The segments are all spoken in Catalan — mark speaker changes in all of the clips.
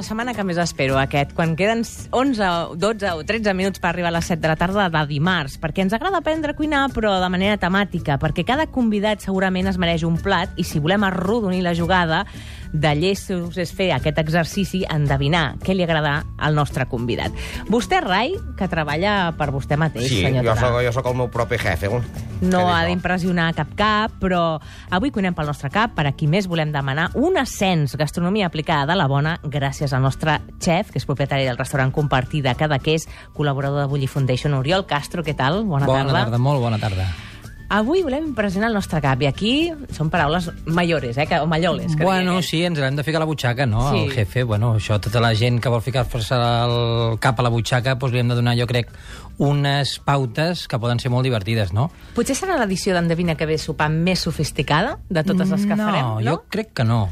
Speaker 1: la setmana que més espero, aquest, quan queden 11, 12 o 13 minuts per arribar a les 7 de la tarda de dimarts, perquè ens agrada aprendre a cuinar, però de manera temàtica, perquè cada convidat segurament es mereix un plat, i si volem arrodonir la jugada, de llestos és fer aquest exercici, endevinar què li agrada al nostre convidat. Vostè, Rai, que treballa per vostè mateix,
Speaker 2: Sí,
Speaker 1: senyor
Speaker 2: jo
Speaker 1: Torà.
Speaker 2: sóc, jo sóc el meu propi jefe.
Speaker 1: No ha d'impressionar cap cap, però avui cuinem pel nostre cap. Per a qui més volem demanar un ascens gastronomia aplicada de la bona gràcies al nostre chef, que és propietari del restaurant Compartida Cadaqués, col·laborador de Bulli Foundation, Oriol Castro. Què tal? Bona,
Speaker 3: Bona tarda, molt bona tarda.
Speaker 1: Avui volem impressionar el nostre cap, i aquí són paraules mayores, eh? que, o malloles. Que
Speaker 3: Bueno,
Speaker 1: eh?
Speaker 3: sí, ens l'hem de ficar a la butxaca, no?
Speaker 1: Sí.
Speaker 3: El jefe, bueno, això, tota la gent que vol ficar-se el cap a la butxaca, doncs li hem de donar, jo crec, unes pautes que poden ser molt divertides, no?
Speaker 1: Potser serà l'edició d'Endevina que ve sopar més sofisticada de totes les que
Speaker 3: no,
Speaker 1: farem, no?
Speaker 3: jo crec que no.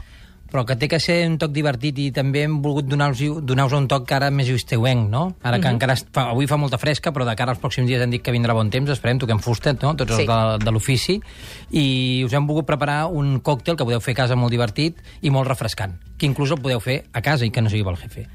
Speaker 3: Però que té que ser un toc divertit i també hem volgut donar-vos donar un toc ara més esteuenc, no? Ara
Speaker 1: Mhm.
Speaker 3: que encara fa, avui fa molta fresca, però de cara als pròxims dies hem dit que vindrà bon temps, esperem, toquem fusta, no? tots els
Speaker 1: Sí.
Speaker 3: de, de l'ofici, i us hem volgut preparar un còctel que podeu fer a casa molt divertit i molt refrescant, que inclús el podeu fer a casa i que no sigui pel jefe.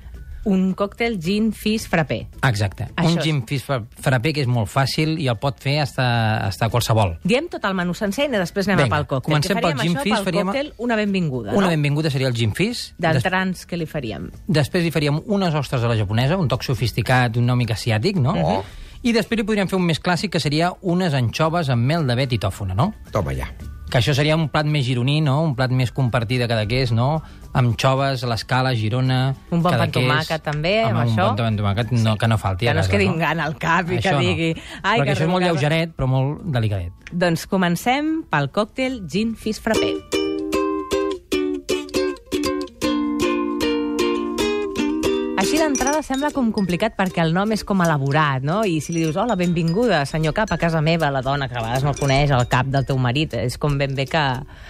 Speaker 1: Un còctel gin fizz frappé.
Speaker 3: Exacte.
Speaker 1: Això
Speaker 3: un
Speaker 1: és-
Speaker 3: gin fizz fra- frappé que és molt fàcil i el pot fer hasta, hasta qualsevol.
Speaker 1: Diem tot el menú sencer i després anem
Speaker 3: Vinga,
Speaker 1: pel còctel.
Speaker 3: comencem pel
Speaker 1: faríem
Speaker 3: gin
Speaker 1: això,
Speaker 3: fizz,
Speaker 1: Pel
Speaker 3: faríem-
Speaker 1: còctel, una benvinguda,
Speaker 3: Una
Speaker 1: no?
Speaker 3: benvinguda seria el gin fizz. Des-
Speaker 1: D'entrants, què li faríem?
Speaker 3: Després li faríem unes ostres a la japonesa, un toc sofisticat, un mica asiàtic, no?
Speaker 2: Oh.
Speaker 3: I després li podríem fer un més clàssic, que seria unes anxoves amb mel de vet i tòfona, no?
Speaker 2: Toma ja.
Speaker 3: Que això seria un plat més gironí, no? Un plat més compartit de Cadaqués, no? Amb xoves, l'escala, Girona...
Speaker 1: Un bon amb
Speaker 3: Cadaqués.
Speaker 1: tomàquet, també, amb
Speaker 3: Home,
Speaker 1: això?
Speaker 3: Un bon amb tomàquet, no, que no falti.
Speaker 1: Que no es quedi amb gana al cap i que
Speaker 3: Això
Speaker 1: digui,
Speaker 3: No.
Speaker 1: "Ai,
Speaker 3: Perquè
Speaker 1: que
Speaker 3: això és molt
Speaker 1: arrugada".
Speaker 3: lleugeret, però molt delicadet.
Speaker 1: Doncs comencem pel còctel gin fizz frappé. D'entrada sembla com complicat perquè el nom és com elaborat, no? I si li dius, hola, benvinguda, senyor cap, a casa meva, la dona que a vegades no el coneix, el cap del teu marit, és com ben bé que...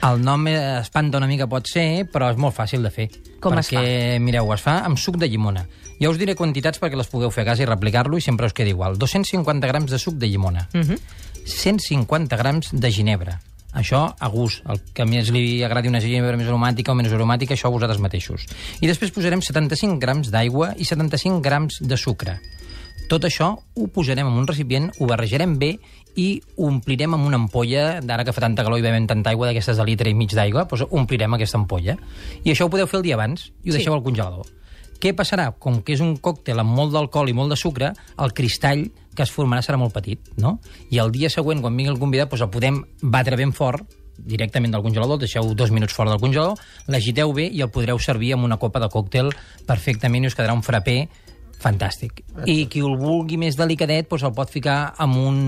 Speaker 3: El nom espanta una mica, pot ser, però és molt fàcil de fer.
Speaker 1: Com es
Speaker 3: perquè, mireu, es fa amb suc de llimona. Ja us diré quantitats perquè les pugueu fer a casa i replicar-lo i sempre us quedi igual. 250 grams de suc de llimona.
Speaker 1: Uh -huh.
Speaker 3: 150 grams de ginebra. Això a gust. El que més li agradi una ginebra més aromàtica o menys aromàtica, això a vosaltres mateixos. I després posarem 75 grams d'aigua i 75 grams de sucre. Tot això ho posarem en un recipient, ho barrejarem bé i omplirem amb una ampolla, d'ara que fa tanta calor i bevem tanta aigua d'aquestes de litre i mig d'aigua, doncs omplirem aquesta ampolla. I això ho podeu fer el dia abans i ho
Speaker 1: Sí.
Speaker 3: deixeu al congelador. Què passarà? Com que és un còctel amb molt d'alcohol i molt de sucre, el cristall que es formarà serà molt petit, no? I el dia següent, quan vingui el convidat, doncs el podem batre ben fort, directament del congelador, el deixeu dos minuts fora del congelador, l'agiteu bé i el podreu servir amb una copa de còctel perfectament i us quedarà un frappé fantàstic. I qui el vulgui més delicadet doncs el pot ficar amb un,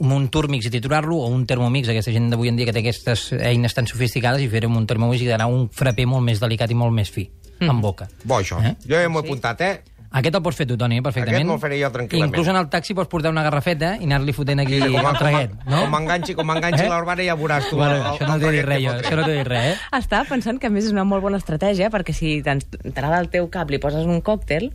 Speaker 3: amb un turmix i triturar-lo o un termomix, aquesta gent d'avui en dia que té aquestes eines tan sofisticades i fer amb un termomix i quedarà un frappé molt més delicat i molt més fi, mm. en boca.
Speaker 2: Bo, això.
Speaker 3: Eh?
Speaker 2: Jo ja m'ho he apuntat, eh?
Speaker 3: Aquest el pots fer tu, Toni, eh, perfectament.
Speaker 2: Aquest me'l faré jo tranquil·lament.
Speaker 3: Inclús en el taxi pots portar una garrafeta i anar-li fotent aquí
Speaker 2: com,
Speaker 3: el traguet, no?
Speaker 2: Com m'enganxi, com m'enganxi
Speaker 3: Eh?
Speaker 2: l'Arbara ja veuràs tu.
Speaker 3: Bueno,
Speaker 2: el-
Speaker 3: això no t'he dit res, jo, això no t'he dit res, eh?
Speaker 1: Estava pensant que a més és una molt bona estratègia perquè si d'entrada al teu cap li poses un còctel,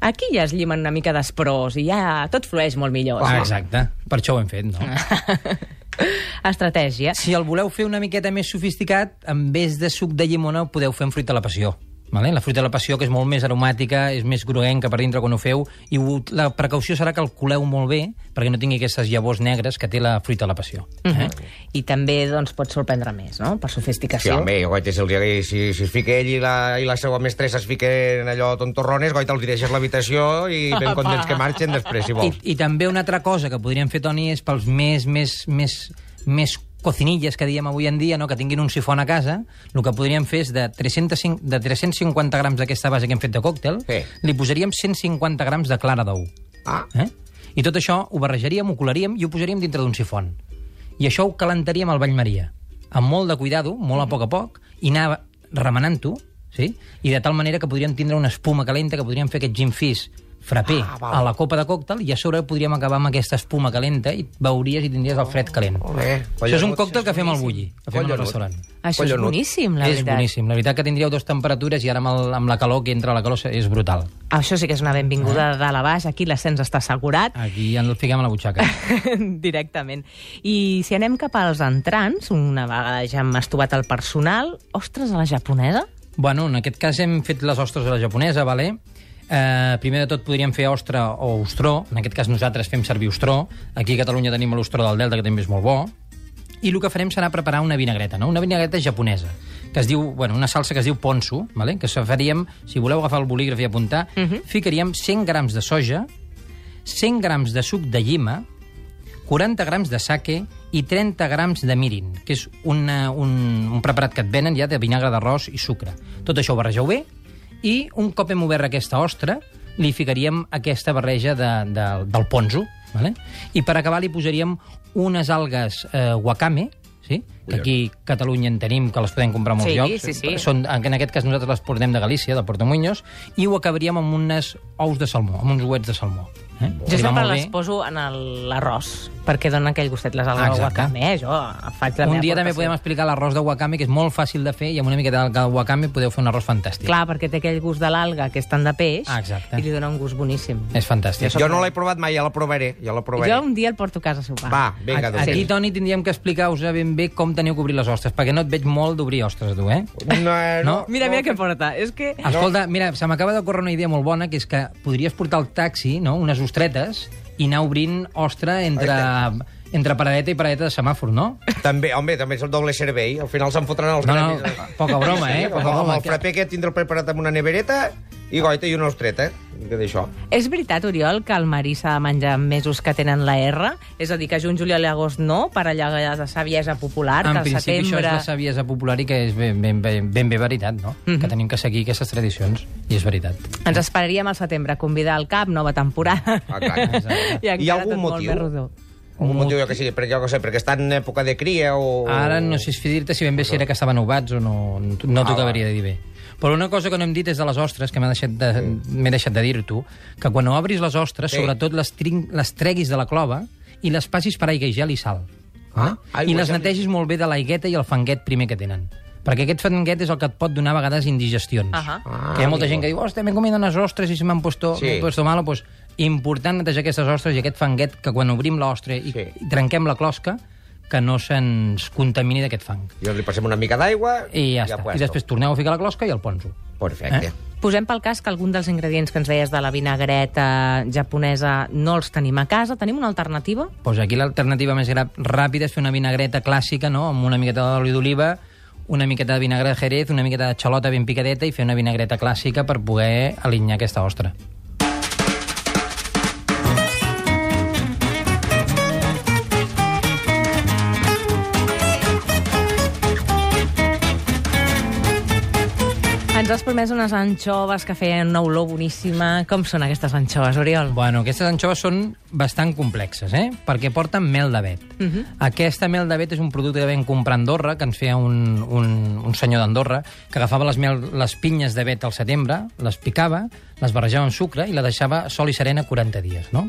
Speaker 1: aquí ja es llimen una mica d'esprós i ja tot flueix molt millor.
Speaker 3: Ah, exacte, per això ho hem fet, no?
Speaker 1: Estratègia.
Speaker 3: Si el voleu fer una miqueta més sofisticat, en vez de suc de llimona, ho podeu fer amb fruita de la passió. Vale? La fruita de la passió, que és molt més aromàtica, és més groguenca per dintre quan ho feu, i ho, la precaució serà que el coleu molt bé, perquè no tingui aquestes llavors negres que té la fruita de la passió. Eh?
Speaker 1: I també doncs, pot sorprendre més, no?, per
Speaker 2: Sí,
Speaker 1: sofisticació.
Speaker 2: home, jo, goita, si, hi- si, si es fica ell i la, i la seva mestressa es fiquen allò tontorrones, goita, els direixes l'habitació i ben contents que marxen després, si
Speaker 3: I,
Speaker 2: vols.
Speaker 3: I també una altra cosa que podríem fer, Toni, és pels més, més, més, més cocinilles que diem avui en dia, no? que tinguin un sifon a casa, el que podríem fer és de, 305, de 350 grams d'aquesta base que hem fet de còctel,
Speaker 2: Sí.
Speaker 3: li posaríem 150 grams de clara d'ou.
Speaker 2: Ah,
Speaker 3: Eh? I tot això ho barrejaríem, ho colaríem i ho posaríem dintre d'un sifon. I això ho calentaríem al bany maria, amb molt de cuidado, molt a poc a poc, i anar remenant-ho, sí? i de tal manera que podríem tindre una espuma calenta, que podríem fer aquest gin fizz frappé
Speaker 2: Ah, val.
Speaker 3: a la copa de còctel i a sobre podríem acabar amb aquesta espuma calenta i beuries i tindries el fred calent.
Speaker 2: molt bé.
Speaker 3: Això és un còctel que fem al bulli, que fem al
Speaker 2: Collonut.
Speaker 3: restaurant.
Speaker 1: Això és
Speaker 2: Collonut.
Speaker 1: boníssim, la
Speaker 3: és
Speaker 1: veritat.
Speaker 3: boníssim. La veritat que tindríeu dues temperatures i ara amb, el, amb la calor que entra la calor és brutal.
Speaker 1: Això sí que és una benvinguda de dalt a baix. Aquí l'ascens està assegurat.
Speaker 3: Aquí ja el fiquem a la butxaca.
Speaker 1: Directament. I si anem cap als entrants, una vegada ja hem estuvat el personal, ostres, a la japonesa?
Speaker 3: Bueno, en aquest cas hem fet les ostres a la japonesa, vale? Eh, primer de tot podríem fer ostra o ostró. En aquest cas nosaltres fem servir ostró. Aquí a Catalunya tenim l'ostró del Delta, que també és molt bo. I el que farem serà preparar una vinagreta, no? una vinagreta japonesa, que es diu, bueno, una salsa que es diu ponzu, vale? que faríem, si voleu agafar el bolígraf i apuntar, uh -huh. ficaríem 100 grams de soja, 100 grams de suc de llima, 40 grams de sake i 30 grams de mirin, que és una, un, un preparat que et venen ja de vinagre d'arròs i sucre. Tot això ho barregeu bé i un cop hem obert aquesta ostra, li ficaríem aquesta barreja de, de, del ponzu, vale? i per acabar li posaríem unes algues eh, wakame, sí? Que aquí a Catalunya en tenim, que les podem comprar a molts
Speaker 1: Sí,
Speaker 3: llocs.
Speaker 1: sí, sí.
Speaker 3: Són, en aquest cas nosaltres les portem de Galícia, de Portamuños, i ho acabaríem amb unes ous de salmó, amb uns uets de salmó. Eh?
Speaker 1: Jo sempre les poso en el- l'arròs, perquè dona aquell gustet les algues
Speaker 3: Ah, exacte.
Speaker 1: wakame, eh? Jo faig la
Speaker 3: Un dia també podem explicar l'arròs de wakame, que és molt fàcil de fer, i amb una miqueta de wakame podeu fer un arròs fantàstic.
Speaker 1: Clar, perquè té aquell gust de l'alga, que és tant de peix,
Speaker 3: Ah, exacte.
Speaker 1: i li dona un gust boníssim.
Speaker 3: És fantàstic.
Speaker 2: Jo no l'he provat mai, ja la provaré, ja la provaré.
Speaker 1: Jo un dia el porto a casa a sopar.
Speaker 2: Va, vinga, doncs.
Speaker 3: Aquí, Toni, tindríem que explicar-vos ben bé com teniu que obrir les ostres, perquè no et veig molt d'obrir ostres, tu, eh?
Speaker 2: No,
Speaker 3: No?
Speaker 2: no,
Speaker 1: Mira, mira què porta. És que...
Speaker 3: Escolta, mira, se m'acaba d'ocórrer una idea molt bona, que és que podries portar al taxi, no?, unes ostretes, i anar obrint ostra entre, entre paradeta i paradeta de semàfor, no?
Speaker 2: També, home, també és el doble servei. Al final se'n fotran els
Speaker 3: No, no,
Speaker 2: gremis.
Speaker 3: poca broma, eh? Poca
Speaker 2: amb
Speaker 3: broma.
Speaker 2: el frappé aquest tindrà preparat amb una nevereta i goita i una ostreta. Que d'això.
Speaker 1: És veritat, Oriol, que el marí s'ha de menjar en mesos que tenen la R? És a dir, que juny, juliol i agost no, per allà de saviesa popular,
Speaker 3: En
Speaker 1: que al
Speaker 3: principi
Speaker 1: setembre...
Speaker 3: això és la saviesa popular i que és ben, ben, ben, ben bé veritat, no?
Speaker 1: Mhm.
Speaker 3: Que tenim que seguir aquestes tradicions, i és veritat.
Speaker 1: Ens esperaríem al setembre a convidar al cap, nova temporada.
Speaker 2: Ah, clar.
Speaker 1: I encara
Speaker 2: Hi ha algun
Speaker 1: tot
Speaker 2: motiu?
Speaker 1: Molt més rodó.
Speaker 2: Un motiu jo que sigui, perquè, jo que sé, perquè està en època de cria o...
Speaker 3: Ara no sé si dir-te si ben bé si era que estaven ovats o no, no t'ho
Speaker 2: Ah,
Speaker 3: acabaria de dir bé. Però una cosa que no hem dit és de les ostres, que m'he deixat de, deixat de dir-t'ho, que quan obris les ostres,
Speaker 2: Sí.
Speaker 3: sobretot les, trin, les treguis de la clova i les passis per aigua i gel i sal.
Speaker 2: Ah,
Speaker 3: I
Speaker 2: aigua,
Speaker 3: les
Speaker 2: gel i-
Speaker 3: netegis molt bé de l'aigueta i el fanguet primer que tenen. Perquè aquest fanguet és el que et pot donar a vegades indigestions.
Speaker 1: Ahà.
Speaker 2: Ah,
Speaker 3: que hi ha molta
Speaker 2: amigo.
Speaker 3: gent que diu, hòstia, m'he comido unes ostres i se m'han puesto,
Speaker 2: Sí.
Speaker 3: sí. puesto malo. Pues, important netejar aquestes ostres i aquest fanguet que quan obrim l'ostre i,
Speaker 2: Sí.
Speaker 3: i trenquem la closca, que no se'ns contamini d'aquest fang.
Speaker 2: I li passem una mica d'aigua
Speaker 3: I ja, ja està.
Speaker 2: puesto.
Speaker 3: I després torneu a ficar la closca i el ponzo.
Speaker 2: Perfecte.
Speaker 3: Eh?
Speaker 1: Posem pel cas que algun dels ingredients que ens deies de la vinagreta japonesa no els tenim a casa. Tenim una alternativa?
Speaker 3: Pues aquí l'alternativa més ràpida és fer una vinagreta clàssica, no?, amb una miqueta d'oli d'oliva, una miqueta de vinagre de jerez, una miqueta de xalota ben picadeta i fer una vinagreta clàssica per poder alinear aquesta ostra.
Speaker 1: Has promès unes anxoves que feien una olor boníssima. Com són aquestes anxoves, Oriol?
Speaker 3: Bueno, aquestes anxoves són bastant complexes, eh?, perquè porten mel d'avet. Uh -huh. Aquesta mel d'avet és un producte que vam comprar a Andorra, que ens feia un, un, un senyor d'Andorra, que agafava les, mel, les pinyes d'avet al setembre, les picava, les barrejava amb sucre i la deixava sol i serena 40 dies, no?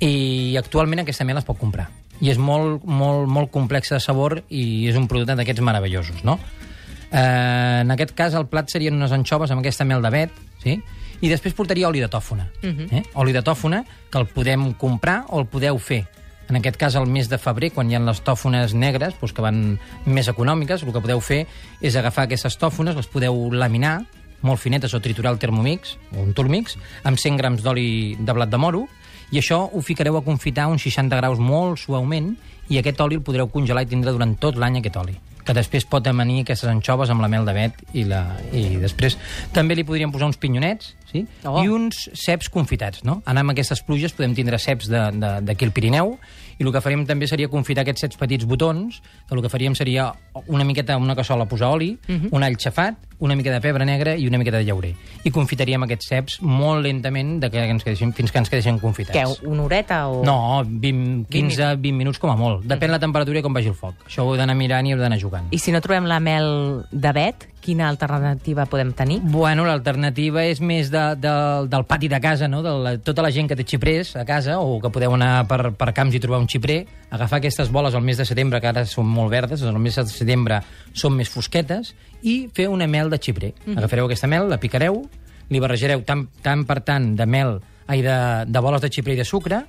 Speaker 3: I actualment aquesta mel es pot comprar. I és molt, molt, molt complexa de sabor i és un producte d'aquests meravellosos, no? Eh, en aquest cas, el plat serien unes anxoves amb aquesta mel d'avet, sí? i després portaria oli de tòfona. Uh -huh. eh? Oli de tòfona, que el podem comprar o el podeu fer. En aquest cas, al mes de febrer, quan hi ha les tòfones negres, doncs, que van més econòmiques, el que podeu fer és agafar aquestes tòfones, les podeu laminar, molt finetes, o triturar el Thermomix, o un Turmix, amb 100 grams d'oli de blat de moro, i això ho ficareu a confitar a uns 60 graus molt suaument, i aquest oli el podreu congelar i tindre durant tot l'any aquest oli que després pot amanir aquestes anxoves amb la mel d'avet i, la, i després també li podríem posar uns pinyonets sí?
Speaker 1: Oh.
Speaker 3: i uns ceps confitats. No? Anar amb aquestes pluges podem tindre ceps d'aquí de, de, al Pirineu i el que faríem també seria confitar aquests ceps petits botons, que el que faríem seria una miqueta, una cassola, posar oli, uh -huh. un all xafat, una mica de pebre negre i una mica de llaurer. I confitaríem aquests ceps molt lentament de que ens quedessin, fins que ens quedessin confitats.
Speaker 1: Què, una horeta o...?
Speaker 3: No, 20, 15, 20 minuts com a molt. Depèn la temperatura i com vagi el foc. Això ho heu d'anar mirant i heu d'anar jugant.
Speaker 1: I si no trobem la mel d'avet, quina alternativa podem tenir?
Speaker 3: Bueno, l'alternativa és més de, de, del pati de casa, no? de la, tota la gent que té xiprers a casa o que podeu anar per, per camps i trobar un xiprer, agafar aquestes boles al mes de setembre, que ara són molt verdes, al mes de setembre són més fosquetes, i fer una mel de xiprer. Mm -hmm. Agafareu aquesta mel, la picareu, li barrejareu tant, tant per tant de mel, ai, de, de boles de xiprer i de sucre,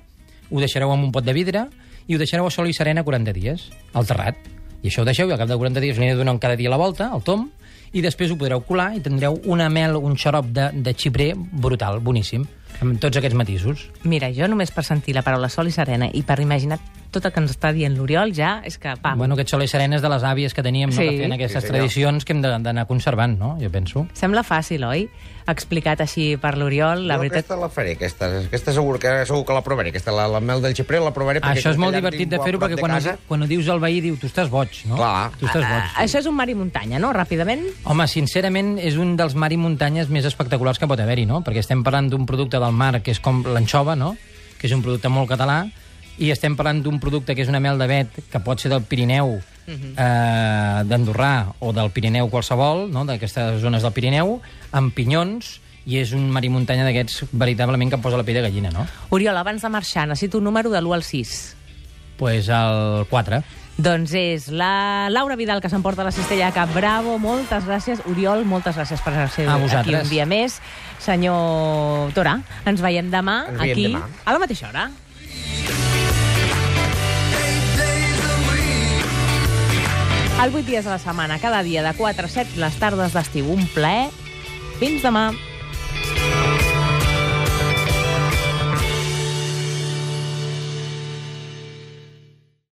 Speaker 3: ho deixareu en un pot de vidre i ho deixareu a sol i serena 40 dies, al terrat. I això ho deixeu i al cap de 40 dies li aneu donant cada dia la volta, al tom, i després ho podreu colar i tindreu una mel, un xarop de, de xiprer brutal, boníssim, amb tots aquests matisos.
Speaker 1: Mira, jo només per sentir la paraula sol i serena i per imaginar tot el que ens està dient l'Oriol, ja és que, pam.
Speaker 3: Bueno, aquest sol i serena és de les àvies que teníem,
Speaker 1: Sí.
Speaker 3: no? que feien aquestes
Speaker 2: Sí, senyor.
Speaker 3: tradicions que hem de- d'anar conservant, no? Jo penso.
Speaker 1: Sembla fàcil, oi? Explicat així per l'Oriol, la
Speaker 2: jo
Speaker 1: veritat...
Speaker 2: aquesta la faré, aquesta, aquesta segur que, segur que la provaré. Aquesta, la, la mel del xiprer, la provaré. perquè
Speaker 3: Això és molt divertit de fer-ho perquè
Speaker 2: de
Speaker 3: quan,
Speaker 2: casa-
Speaker 3: quan ho dius al veí diu tu estàs boig, no?
Speaker 2: Clar.
Speaker 3: Tu estàs boig.
Speaker 1: Ah, Això és un mar i muntanya, no? Ràpidament.
Speaker 3: Home, sincerament, és un dels mar i muntanyes més espectaculars que pot haver-hi, no? Perquè estem parlant d'un producte del mar que és com l'anxova, no? Que és un producte molt català, i estem parlant d'un producte que és una mel de vet, que pot ser del Pirineu, eh, d'Andorrà o del Pirineu qualsevol, no? d'aquestes zones del Pirineu, amb pinyons, i és un mar i muntanya d'aquests veritablement que em posa la pell de gallina, no?
Speaker 1: Oriol, abans de marxar, necessito un número de l'1 al 6.
Speaker 3: pues el 4.
Speaker 1: Doncs és la Laura Vidal que s'emporta la cistella a Cap Bravo. Moltes gràcies. Oriol, moltes gràcies per ser
Speaker 3: A
Speaker 1: aquí un dia més. Senyor Torà, ens veiem demà
Speaker 2: Ens veiem
Speaker 1: aquí
Speaker 2: demà.
Speaker 1: a la mateixa hora. El 8 dies a la setmana, cada dia de 4 a 7, les tardes d'estiu. Un plaer. Fins demà.